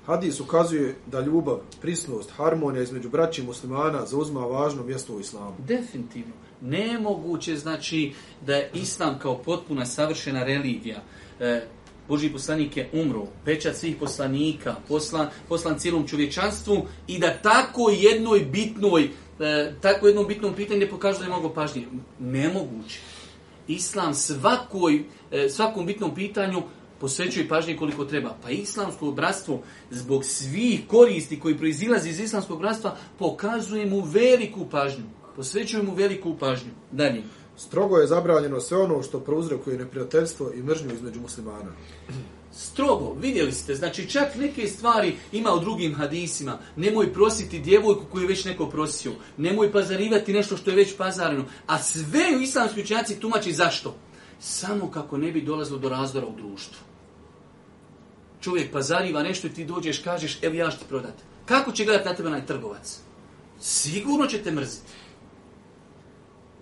Hadis ukazuje da ljubav, prisnost, harmonija između braća i muslimana zauzma važno mjesto u islamu. Definitivno. Nemoguće znači da je islam kao potpuna savršena religija, e, Boži poslanik je umro, pečat svih poslanika, poslan, poslan cijelom čovječanstvu i da tako jednoj bitnoj, e, tako jednom bitnom pitanju ne pokažu da je mogo pažnje. Nemoguće. Islam svakoj, e, svakom bitnom pitanju posvećuje pažnje koliko treba. Pa islamsko bratstvo, zbog svih koristi koji proizilazi iz islamskog bratstva, pokazuje mu veliku pažnju. Posvećuje mu veliku pažnju. Dalje. Strogo je zabranjeno sve ono što prouzrekuje neprijateljstvo i mržnju između muslimana. Strogo, vidjeli ste, znači čak neke stvari ima u drugim hadisima. Nemoj prositi djevojku koju je već neko prosio. Nemoj pazarivati nešto što je već pazareno. A sve u islamski učenjaci tumači zašto? Samo kako ne bi dolazilo do razdora u društvu. Čovjek pazariva nešto i ti dođeš, kažeš, evo ja ću ti prodati. Kako će gledati na tebe na trgovac? Sigurno će te mrziti.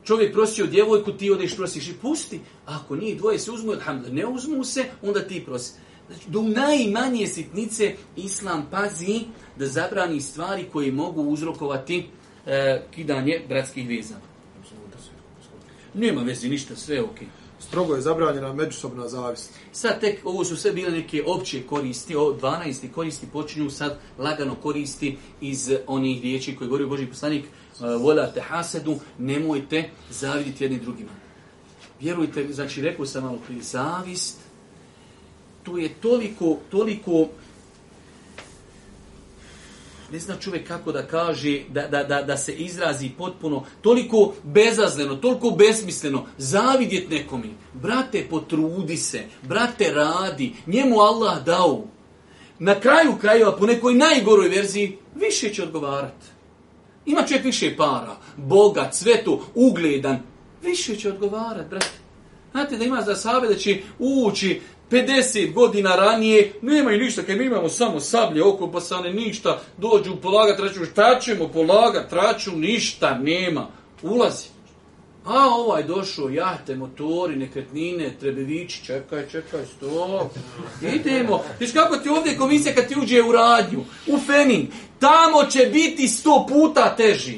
Čovjek prosi od djevojku, ti odeš prosiš i pusti. Ako nije dvoje se uzmu, ne uzmu se, onda ti prosi. Znači, do najmanje sitnice Islam pazi da zabrani stvari koje mogu uzrokovati e, kidanje bratskih veza. Nema veze, ništa, sve je okej. Okay. Strogo je zabranjena međusobna zavist. Sad tek, ovo su sve bile neke opće koristi, o 12. koristi počinju sad lagano koristi iz onih riječi koje govori Boži poslanik, Eh, volate hasedu, nemojte zaviditi jednim drugima. Vjerujte, znači, rekao sam malo prije, zavist, to je toliko, toliko, ne zna čovjek kako da kaže, da, da, da, da se izrazi potpuno, toliko bezazleno, toliko besmisleno, zavidjet nekomi, brate, potrudi se, brate, radi, njemu Allah dao, na kraju krajeva, po nekoj najgoroj verziji, više će odgovarati. Ima čovjek više para, bogat, svetu, ugledan. Više će odgovarat, brate. Znate da ima za sabe da će ući 50 godina ranije, nemaju ništa, kad mi imamo samo sablje, okopasane, ništa, dođu polagat račun, šta ćemo polagat račun, ništa, nema. Ulazi. A ovaj došao, jahte, motori, nekretnine, trebevići, čekaj, čekaj, stop, idemo. Viš kako ti ovdje komisija kad ti uđe u radnju, u Fenin, tamo će biti sto puta teži.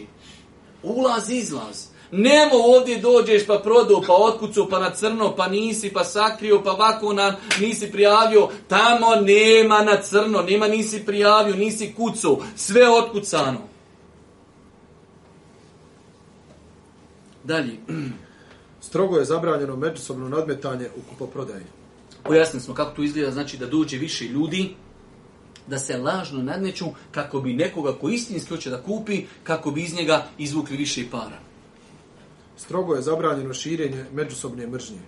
Ulaz, izlaz. Nemo ovdje dođeš pa prodao, pa otkucu, pa na crno, pa nisi, pa sakrio, pa vako na, nisi prijavio. Tamo nema na crno, nema nisi prijavio, nisi kucu, sve otkucano. Dalje. Strogo je zabranjeno međusobno nadmetanje u kupoprodaji. Pojasnili smo kako to izgleda, znači da dođe više ljudi, da se lažno nadmeću kako bi nekoga ko istinski hoće da kupi, kako bi iz njega izvukli više para. Strogo je zabranjeno širenje međusobne mržnje.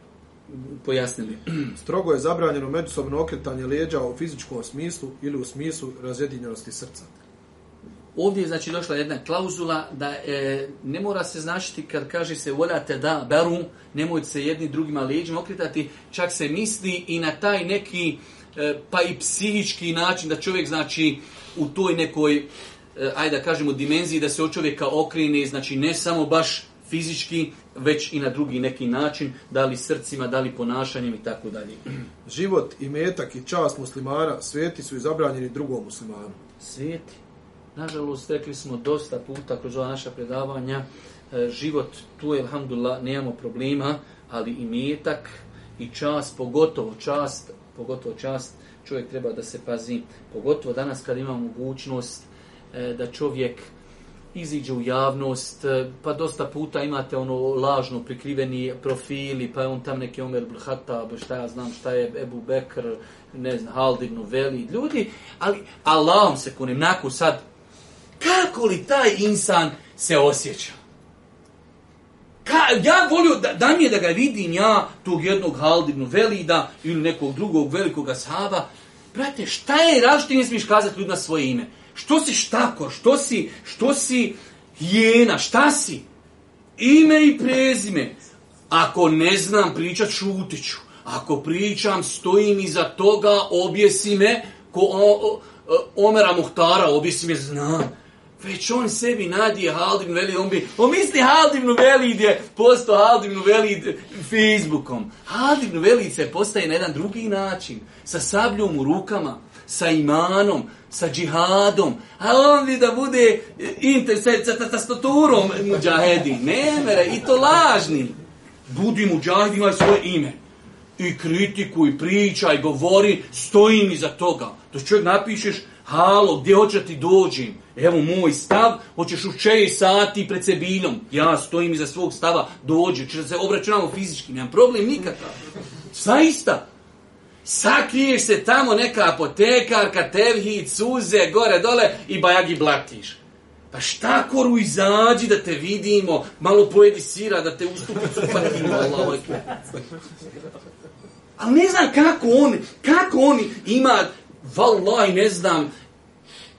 Pojasnili. Strogo je zabranjeno međusobno okretanje leđa u fizičkom smislu ili u smislu razjedinjenosti srca. Ovdje je znači došla jedna klauzula da e, ne mora se značiti kad kaže se voljate da beru, nemojte se jedni drugima leđima okritati, čak se misli i na taj neki e, pa i psihički način da čovjek znači u toj nekoj, e, ajde da kažemo, dimenziji da se od čovjeka okrine, znači ne samo baš fizički, već i na drugi neki način, da li srcima, da li ponašanjem i tako dalje. Život i metak i čast muslimana sveti su i zabranjeni drugom muslimanu. Sveti? Nažalost, rekli smo dosta puta kroz ova naša predavanja, e, život tu je, alhamdulillah, nemamo problema, ali i metak i čast, pogotovo čast, pogotovo čast, čovjek treba da se pazi, pogotovo danas kad ima mogućnost e, da čovjek iziđe u javnost, e, pa dosta puta imate ono lažno prikriveni profili, pa je on tam neki Omer Blhata, šta ja znam šta je Ebu Bekr, ne znam, Haldir Noveli, ljudi, ali Allahom se kunim, nakon sad kako li taj insan se osjeća? Ka, ja volio da, da mi je da ga vidim ja, tog jednog Haldinu Velida ili nekog drugog velikog Asaba. Brate, šta je različite ne smiješ kazati ljudima svoje ime? Što si štakor? Što si, što si jena? Šta si? Ime i prezime. Ako ne znam pričat, šutiću. Ako pričam, stojim iza toga, objesi me, ko, o, o, o, Omera Muhtara, objesi me, znam. Već on sebi nadije Haldivnu veli, on bi, on misli Haldivnu veli gdje posto Haldivnu veli Facebookom. Haldivnu veli se postaje na jedan drugi način, sa sabljom u rukama, sa imanom, sa džihadom, a on bi da bude e, intersecta sa tastaturom muđahedi. Ne mere, i to lažni. Budi muđahed, imaj svoje ime. I kritikuj, pričaj, govori, stojim iza toga. To čovjek napišeš, halo, gdje hoće ti dođim? Evo moj stav, hoćeš u čeji sati pred Sebiljom. Ja stojim iza svog stava, dođe, će se obračunamo fizički, nemam problem nikakav. Zaista. Sakriješ se tamo neka apotekarka, tevhid, suze, gore, dole i bajagi blatiš. Pa šta koru izađi da te vidimo, malo pojedi sira da te ustupi cupatinu, Allah, ovaj Ali ne znam kako oni, kako oni ima, Wallahi ne znam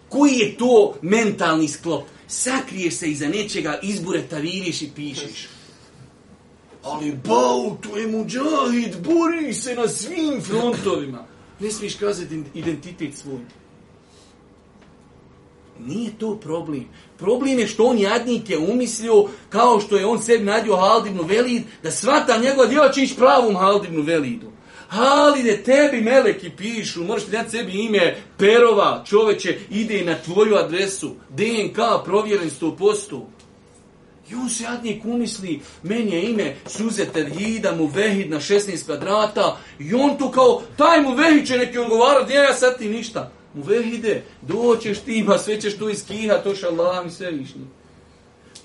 koji je to mentalni sklop. Sakriješ se iza nečega, izbure taviriš i pišeš. Ali bau, to je muđahid, bori se na svim frontovima. Ne smiješ kazati identitet svoj. Nije to problem. Problem je što on jadnik je umislio, kao što je on sebi nadio Haldibnu Velid, da svata njegova djeva će ići pravom Haldibnu Velidu ali ne tebi meleki pišu, moraš ti dati sebi ime Perova, čoveče, ide na tvoju adresu, DNK provjeren 100%. I on se jadnik umisli, meni je ime Suzete Vida mu vehid na 16 kvadrata i on tu kao, taj mu vehid će neki odgovarati, nije ja sad ti ništa. Mu vehide, doćeš ti ima, pa sve ćeš tu iskihati, to šalavim sve višnje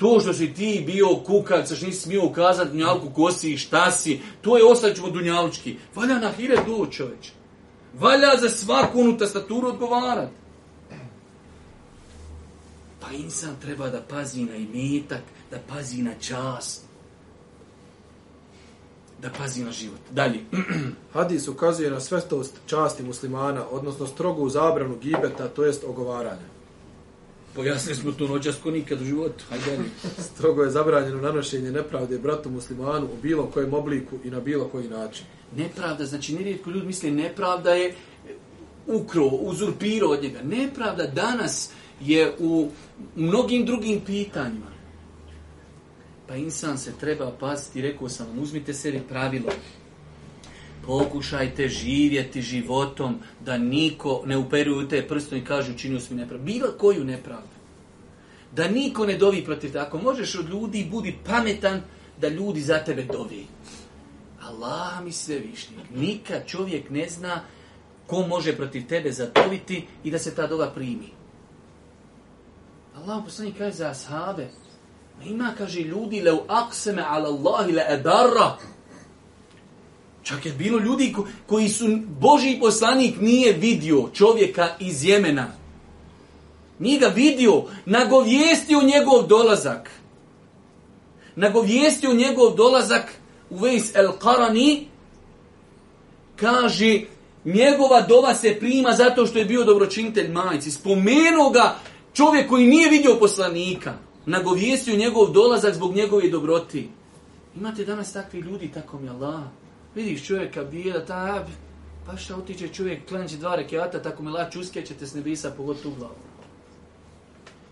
to što si ti bio kukac, što nisi smio ukazati dunjalku ko si i šta si, to je ostaći od dunjalučki. Valja na hire doći, čoveč. Valja za svaku unuta staturu odgovarati. Pa insan treba da pazi na imetak, da pazi na čast. Da pazi na život. Dalje. Hadis ukazuje na svestost časti muslimana, odnosno strogu zabranu gibeta, to jest ogovaranja. Pojasnili smo to noćas ko nikad u životu. Hajde, Strogo je zabranjeno nanošenje nepravde bratu muslimanu u bilo kojem obliku i na bilo koji način. Nepravda, znači nirijetko ljudi misle nepravda je ukro, uzurpiro od njega. Nepravda danas je u mnogim drugim pitanjima. Pa insan se treba paziti, rekao sam vam, uzmite sebi pravilo pokušajte živjeti životom da niko ne uperuje te prstom i kaže učinio si mi nepravdu. Bilo koju nepravdu. Da niko ne dovi protiv te. Ako možeš od ljudi, budi pametan da ljudi za tebe dovi. Allah mi sve višnji. Nikad čovjek ne zna ko može protiv tebe zadoviti i da se ta dova primi. Allah poslani kaže za ashabe. Ima, kaže, ljudi leu akseme ala Allahi le edarra. Čak je bilo ljudi ko, koji su, Boži poslanik nije vidio čovjeka iz Jemena. Nije ga vidio, nagovijestio njegov dolazak. Nagovijestio njegov dolazak u Vejs El Karani, kaže, njegova dova se prima zato što je bio dobročinitelj majici. Spomenuo ga čovjek koji nije vidio poslanika. Nagovijestio njegov dolazak zbog njegove dobroti. Imate danas takvi ljudi, tako mi Allah vidiš čovjeka bijeda, ta, pa šta otiče čovjek, klanče dva rekiata, tako me lač uskeće, te s nebisa pogotovo u glavu.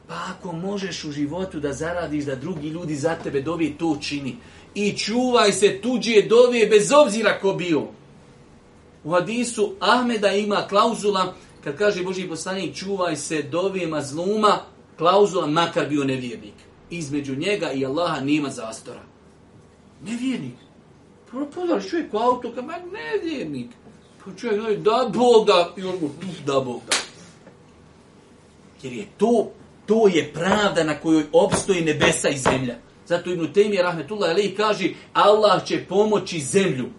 Pa ako možeš u životu da zaradiš, da drugi ljudi za tebe dobije, to čini. I čuvaj se tuđe dobije, bez obzira ko bio. U hadisu Ahmeda ima klauzula, kad kaže Boži poslanik, čuvaj se dobije mazluma, klauzula, makar bio nevjernik. Između njega i Allaha nema zastora. Nevjernik. Pozoriš čovjek u auto, kao, ma ne vjernik. Pa čovjek gleda, da boga, i on mu, tuf, da boga. Jer je to, to je pravda na kojoj obstoje nebesa i zemlja. Zato Ibn Temije, rahmetullah, ali kaže, Allah će pomoći zemlju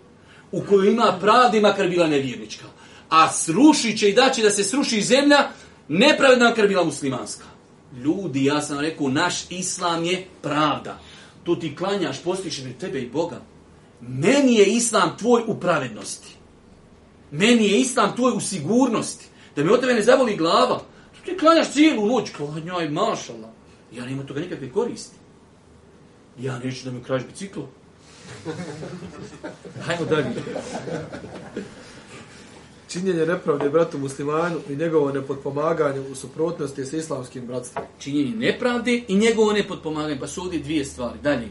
u kojoj ima pravde, makar bila nevjernička. A srušit će i da će da se sruši zemlja, nepravedna makar bila muslimanska. Ljudi, ja sam rekao, naš islam je pravda. Tu ti klanjaš, postiš tebe i Boga meni je islam tvoj u pravednosti. Meni je islam tvoj u sigurnosti. Da mi od tebe ne zavoli glava. Ti klanjaš cijelu noć, klanjaj, mašala. Ja nema toga nikakve koristi. Ja neću da mi kraješ biciklo. Hajmo dalje. Činjenje nepravde bratu muslimanu i njegovo nepotpomaganje u suprotnosti sa islamskim bratstvom. Činjenje nepravde i njegovo nepotpomaganje. Pa su ovdje dvije stvari. Dalje.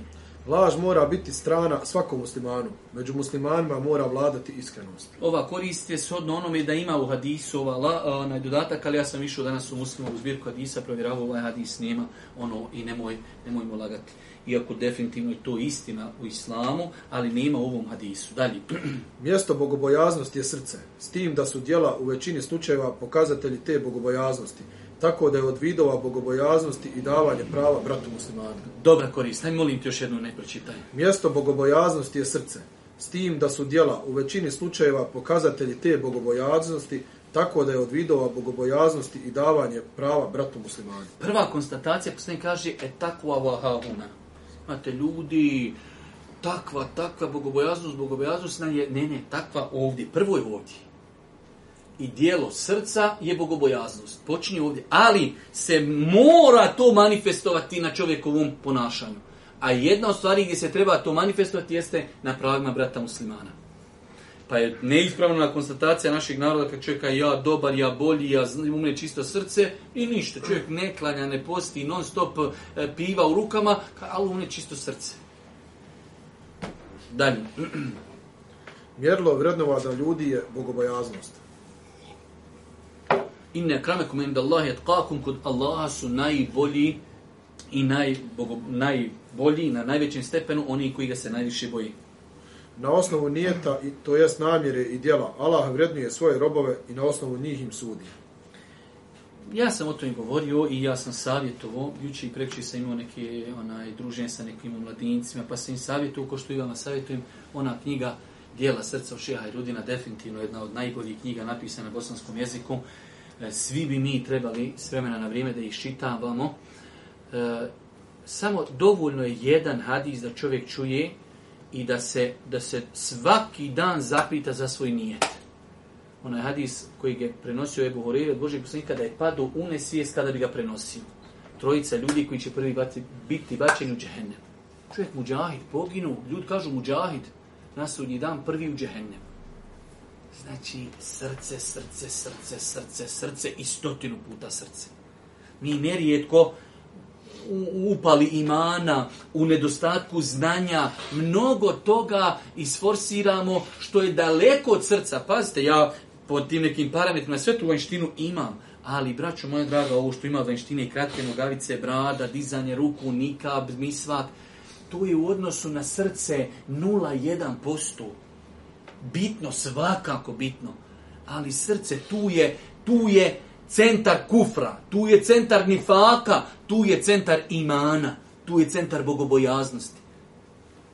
Laž mora biti strana svakom muslimanu. Među muslimanima mora vladati iskrenost. Ova korist je shodno onome da ima u hadisu ova la, a, onaj dodatak, ali ja sam išao danas u muslimovu zbirku hadisa, provjeravao ovaj hadis, nema ono i nemoj, nemojmo lagati. Iako definitivno je to istina u islamu, ali nema u ovom hadisu. Dalje. Mjesto bogobojaznosti je srce, s tim da su dijela u većini slučajeva pokazatelji te bogobojaznosti. Mm tako da je od vidova bogobojaznosti i davanje prava bratu muslimanu. Dobra korist, aj molim ti još jednu nepročitaj. Mjesto bogobojaznosti je srce, s tim da su dijela u većini slučajeva pokazatelji te bogobojaznosti, tako da je od vidova bogobojaznosti i davanje prava bratu muslimanu. Prva konstatacija, poslednji kaže, e takva vahavuna. Imate ljudi, takva, takva bogobojaznost, bogobojaznost, ne, ne, ne, takva ovdje, prvo je ovdje i dijelo srca je bogobojaznost. Počinje ovdje. Ali se mora to manifestovati na čovjekovom ponašanju. A jedna od stvari gdje se treba to manifestovati jeste na pravima brata muslimana. Pa je neispravna konstatacija našeg naroda kad čovjek ja dobar, ja bolji, ja umre čisto srce i ništa. Čovjek ne klanja, ne posti, non stop e, piva u rukama, ali umre čisto srce. Dalje. Mjerlo vrednovada ljudi je bogobojaznost inna kramakum inda Allahi atqakum kod Allaha su najbolji i naj, bogo, najbolji na najvećem stepenu oni koji ga se najviše boji. Na osnovu nijeta, to jest namjere i djela, Allah vrednuje svoje robove i na osnovu njih im sudi. Ja sam o tome govorio i ja sam savjetovo, jučer i preći sam imao neke onaj, družen sa nekim mladincima, pa sam im savjetovo, ko što i vama savjetujem, ona knjiga Dijela srca u Šeha i Rudina, definitivno jedna od najboljih knjiga napisana na bosanskom jeziku, E, svi bi mi trebali s vremena na vrijeme da ih šitavamo. E, samo dovoljno je jedan hadis da čovjek čuje i da se, da se svaki dan zapita za svoj nijet. Onaj hadis koji je prenosio Ebu Horeira, Boži poslanik, kada je padao u nesvijest kada bi ga prenosio. Trojica ljudi koji će prvi bati, biti bačeni u džehennem. Čovjek muđahid, poginu, ljudi kažu muđahid, nasudnji dan prvi u džehennem. Znači, srce, srce, srce, srce, srce i stotinu puta srce. Mi nerijetko upali imana, u nedostatku znanja, mnogo toga isforsiramo što je daleko od srca. Pazite, ja pod tim nekim parametrima sve tu vanštinu imam, ali, braćo moja draga, ovo što ima vanštine, kratke nogavice, brada, dizanje ruku, nikab, misvak, to je u odnosu na srce 0,1% bitno, svakako bitno, ali srce tu je, tu je centar kufra, tu je centar nifaka, tu je centar imana, tu je centar bogobojaznosti.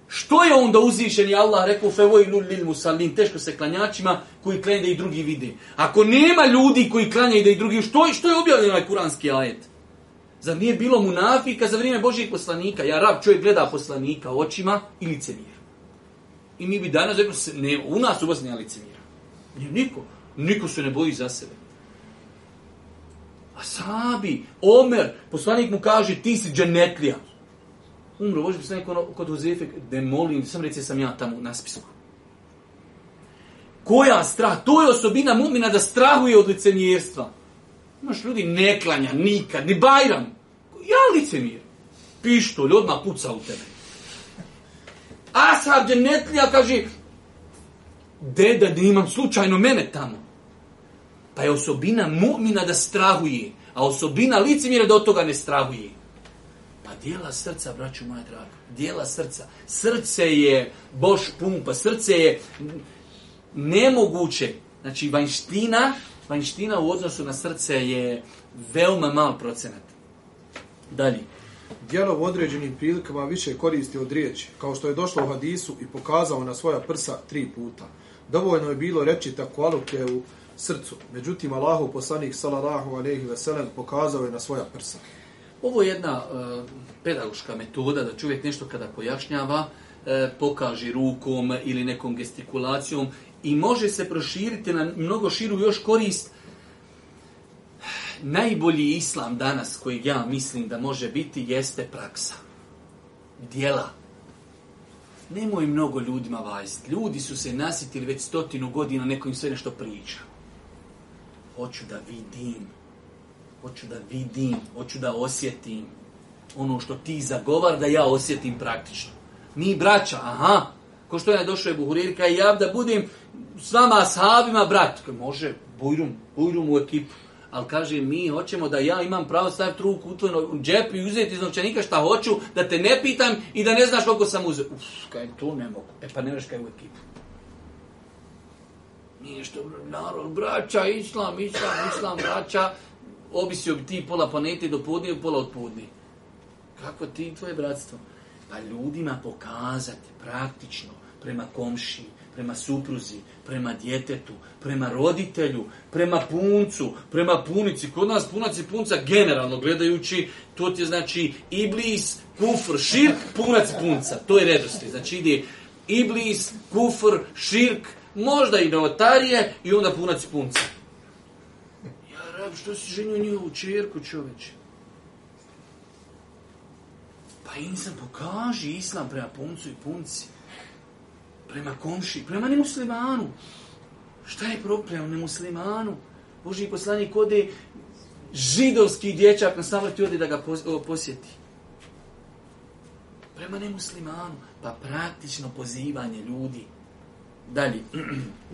Što je onda uzvišen i Allah rekao fevoj lul lil musallin, teško se klanjačima koji klanje da i drugi vide. Ako nema ljudi koji klanjaju da i drugi, što, što je objavljeno ovaj kuranski ajet? Zar nije bilo munafika za vrijeme Božih poslanika? Ja rab čovjek gleda poslanika očima i licenije. I mi bi danas rekli, ne, u nas u vas nije licimira. Nije niko. Niko se ne boji za sebe. A sabi, Omer, poslanik mu kaže, ti si dženetlija. Umro, vođe poslanik ono, kod Hozefe, ne molim, sam reci, sam ja tamo na spisku. Koja strah? To je osobina mumina da strahuje od licemijerstva. Imaš ljudi neklanja, nikad, ni bajram. Ja licemir. Pištolj, odmah puca u tebe. Ashab dženetlija kaže, deda, da imam slučajno mene tamo. Pa je osobina mu'mina da strahuje, a osobina licimira da od toga ne strahuje. Pa dijela srca, braću moja draga, dijela srca. Srce je boš pumpa, srce je nemoguće. Znači, vanština, vanština u odnosu na srce je veoma mal procenat. Dalje. Djelo u određenim prilikama više koristi od riječi, kao što je došlo u hadisu i pokazao na svoja prsa tri puta. Dovoljno je bilo reći tako aluke u srcu. Međutim, Allahu poslanik salallahu alaihi veselem pokazao je na svoja prsa. Ovo je jedna e, pedagoška metoda da čovjek nešto kada pojašnjava e, pokaži rukom ili nekom gestikulacijom i može se proširiti na mnogo širu još korist e, najbolji islam danas koji ja mislim da može biti jeste praksa. Dijela. Nemoj mnogo ljudima vajst. Ljudi su se nasitili već stotinu godina nekom sve nešto priča. Hoću da vidim. Hoću da vidim. Hoću da osjetim. Ono što ti zagovar da ja osjetim praktično. Mi braća, aha. Ko što je došao je buhuririka i ja da budem s vama, ashabima, brat. Može, bujrum, bujrum u ekipu ali kaže, mi hoćemo da ja imam pravo staviti ruku u tvoj džep i uzeti iz novčanika šta hoću, da te ne pitam i da ne znaš koliko sam uzeo. Uf, kaj to ne mogu. E pa ne veš kaj u ekipu. Nije što, narod, braća, islam, islam, islam, braća, obisio bi ti pola planete do podnije, pola od podnije. Kako ti tvoje bratstvo? Pa ljudima pokazati praktično prema komšiji, prema supruzi, prema djetetu, prema roditelju, prema puncu, prema punici. Kod nas punac i punca, generalno gledajući, to ti je znači iblis, kufr, širk, punac punca. To je redosti. Znači ide iblis, kufr, širk, možda i novotarije i onda punac i punca. Ja, rab, što si ženio njihovu čerku, čoveče? Pa insan, pokaži islam prema puncu i punci prema komši, prema nemuslimanu. Šta je problem nemuslimanu? Boži poslanik ode židovski dječak na samrti ode da ga posjeti. Prema nemuslimanu. Pa praktično pozivanje ljudi. Dalje.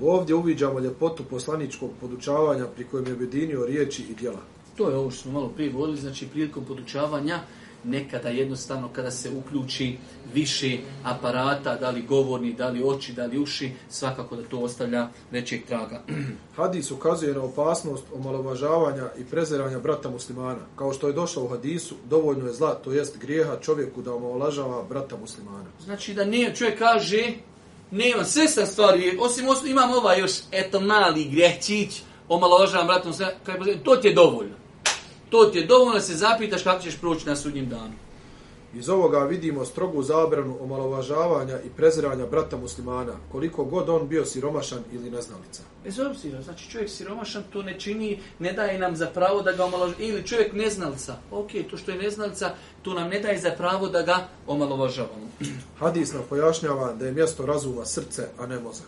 Ovdje uviđamo ljepotu poslaničkog podučavanja pri kojem je objedinio riječi i djela. To je ovo što smo malo prije vodili, znači prilikom podučavanja nekada jednostavno kada se uključi više aparata, da li govorni, da li oči, da li uši, svakako da to ostavlja većeg traga. Hadis ukazuje na opasnost omalovažavanja i prezeranja brata muslimana. Kao što je došlo u hadisu, dovoljno je zla, to jest grijeha čovjeku da omalovažava brata muslimana. Znači da nije, čovjek kaže, nema sve sa stvari, osim, osim imam ova još, eto mali grećić, omalovažavam brata muslimana, to ti je dovoljno. To ti je dovoljno se zapitaš kako ćeš proći na sudnjem danu. Iz ovoga vidimo strogu zabranu omalovažavanja i preziranja brata muslimana, koliko god on bio siromašan ili neznalica. Bez obzira, znači čovjek siromašan to ne čini, ne daje nam za pravo da ga omalovažava. Ili čovjek neznalica, ok, to što je neznalica, to nam ne daje za pravo da ga omalovažavamo. Hadis nam pojašnjava da je mjesto razuma srce, a ne mozak.